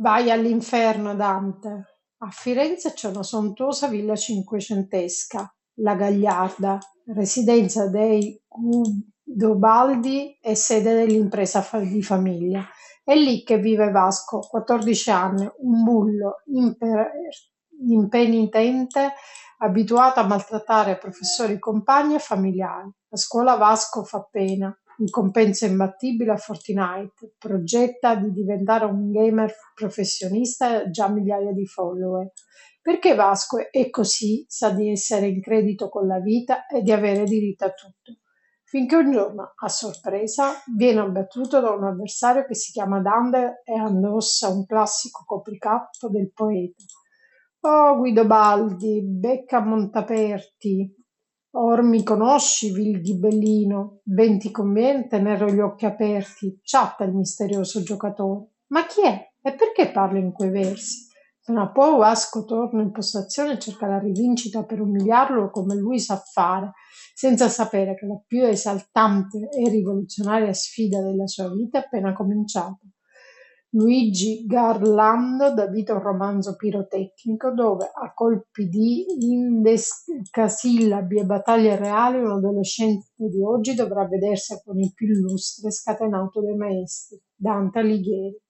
Vai all'inferno, Dante. A Firenze c'è una sontuosa villa cinquecentesca, la Gagliarda, residenza dei Guidobaldi e sede dell'impresa di famiglia. È lì che vive Vasco, 14 anni, un bullo imper- impenitente, abituato a maltrattare professori, compagni e familiari. A scuola Vasco fa pena, in compenso imbattibile a Fortnite, progetta di diventare un gamer professionista e già migliaia di follower. Perché Vasco è così, sa di essere in credito con la vita e di avere diritto a tutto. Finché un giorno, a sorpresa, viene abbattuto da un avversario che si chiama Dante e indossa un classico copricapo del poeta. Oh Guidobaldi, becca Montaperti, Or mi conosci, vil ghibellino, ben ti conviene tenere gli occhi aperti, chatta il misterioso giocatore. Ma chi è? E perché parla in quei versi? Non a poco Vasco torna in postazione e cerca la rivincita per umiliarlo come lui sa fare, senza sapere che la più esaltante e rivoluzionaria sfida della sua vita è appena cominciata. Luigi Garlando dà vita un romanzo pirotecnico dove, a colpi di indecasillabi e battaglie reali, un adolescente di oggi dovrà vedersi con il più illustre scatenato dei maestri, Dante Alighieri.